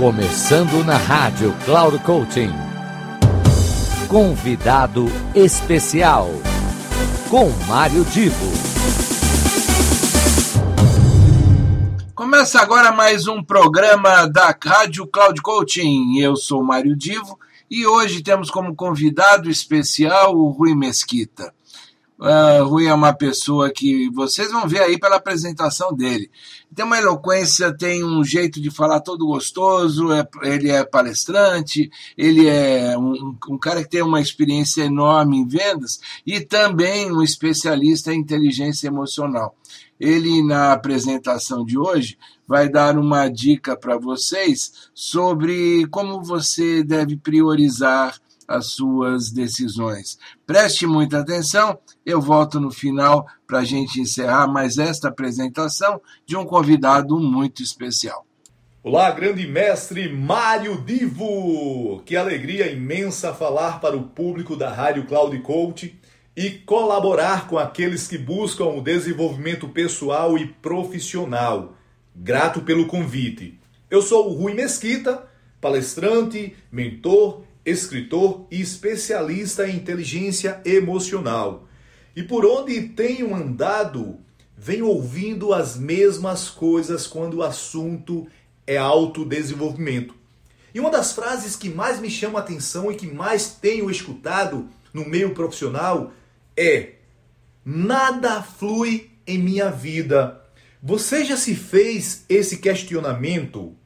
Começando na rádio Cloud Coaching. Convidado especial com Mário Divo. Começa agora mais um programa da Rádio Cloud Coaching. Eu sou Mário Divo e hoje temos como convidado especial o Rui Mesquita. Uh, Rui é uma pessoa que vocês vão ver aí pela apresentação dele. Tem uma eloquência, tem um jeito de falar todo gostoso, é, ele é palestrante, ele é um, um, cara que tem uma experiência enorme em vendas e também um especialista em inteligência emocional. Ele, na apresentação de hoje, vai dar uma dica para vocês sobre como você deve priorizar as suas decisões. Preste muita atenção, eu volto no final para a gente encerrar mais esta apresentação de um convidado muito especial. Olá, grande mestre Mário Divo! Que alegria imensa falar para o público da Rádio Cloud Coach e colaborar com aqueles que buscam o desenvolvimento pessoal e profissional. Grato pelo convite. Eu sou o Rui Mesquita, palestrante, mentor escritor e especialista em inteligência emocional. E por onde tenho andado, venho ouvindo as mesmas coisas quando o assunto é autodesenvolvimento. E uma das frases que mais me chama a atenção e que mais tenho escutado no meio profissional é: Nada flui em minha vida. Você já se fez esse questionamento?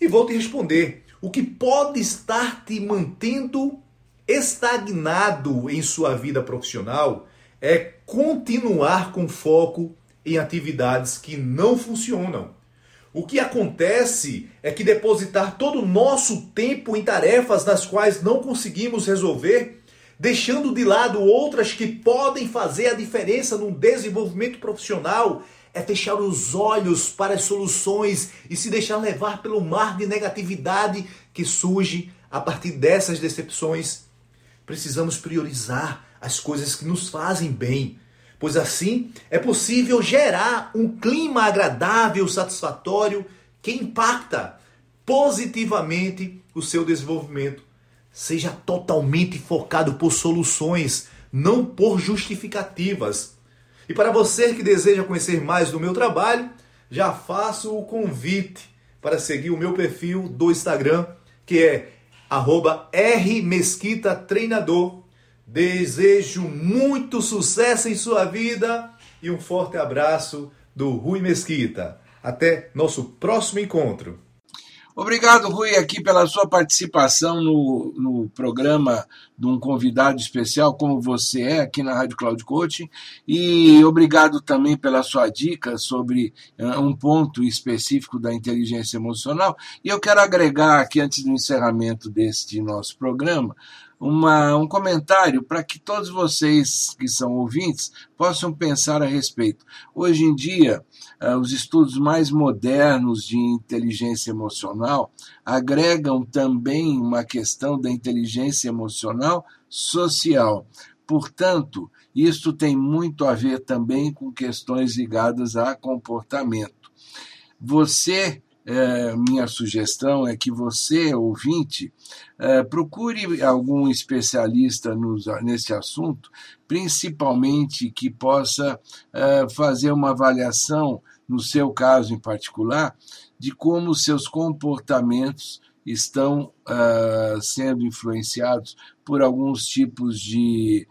E vou te responder. O que pode estar te mantendo estagnado em sua vida profissional é continuar com foco em atividades que não funcionam. O que acontece é que depositar todo o nosso tempo em tarefas das quais não conseguimos resolver, deixando de lado outras que podem fazer a diferença no desenvolvimento profissional, é fechar os olhos para as soluções e se deixar levar pelo mar de negatividade que surge a partir dessas decepções. Precisamos priorizar as coisas que nos fazem bem, pois assim é possível gerar um clima agradável, satisfatório, que impacta positivamente o seu desenvolvimento. Seja totalmente focado por soluções, não por justificativas. E para você que deseja conhecer mais do meu trabalho, já faço o convite para seguir o meu perfil do Instagram, que é rmesquitatreinador. Desejo muito sucesso em sua vida e um forte abraço do Rui Mesquita. Até nosso próximo encontro. Obrigado, Rui, aqui pela sua participação no, no programa de um convidado especial, como você é, aqui na Rádio Cloud Coaching. E obrigado também pela sua dica sobre uh, um ponto específico da inteligência emocional. E eu quero agregar aqui, antes do encerramento deste nosso programa, uma, um comentário para que todos vocês que são ouvintes possam pensar a respeito. Hoje em dia, uh, os estudos mais modernos de inteligência emocional agregam também uma questão da inteligência emocional social. Portanto, isto tem muito a ver também com questões ligadas a comportamento. Você é, minha sugestão é que você, ouvinte, é, procure algum especialista nos, nesse assunto, principalmente que possa é, fazer uma avaliação, no seu caso em particular, de como seus comportamentos estão sendo influenciados por alguns tipos de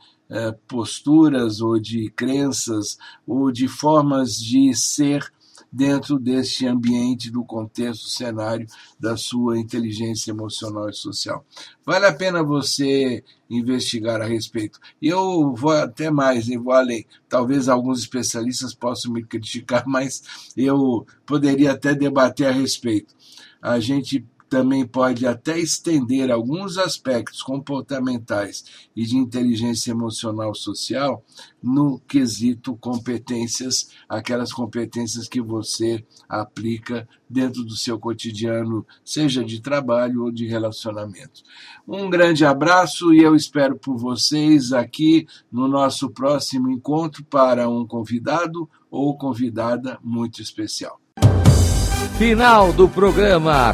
posturas ou de crenças ou de formas de ser dentro deste ambiente, do contexto, cenário da sua inteligência emocional e social. Vale a pena você investigar a respeito. Eu vou até mais, eu vou além. Talvez alguns especialistas possam me criticar, mas eu poderia até debater a respeito. A gente também pode até estender alguns aspectos comportamentais e de inteligência emocional social no quesito competências, aquelas competências que você aplica dentro do seu cotidiano, seja de trabalho ou de relacionamento. Um grande abraço e eu espero por vocês aqui no nosso próximo encontro para um convidado ou convidada muito especial. Final do programa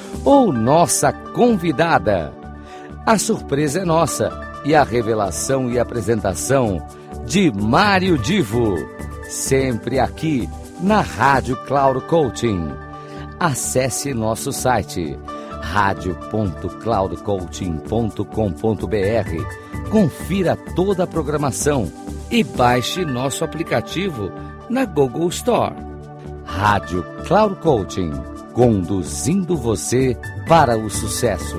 ou nossa convidada? A surpresa é nossa e a revelação e apresentação de Mário Divo, sempre aqui na Rádio Cloud Coaching. Acesse nosso site radio.cloudcoaching.com.br. Confira toda a programação e baixe nosso aplicativo na Google Store. Rádio Cloud Coaching, conduzindo você para o sucesso.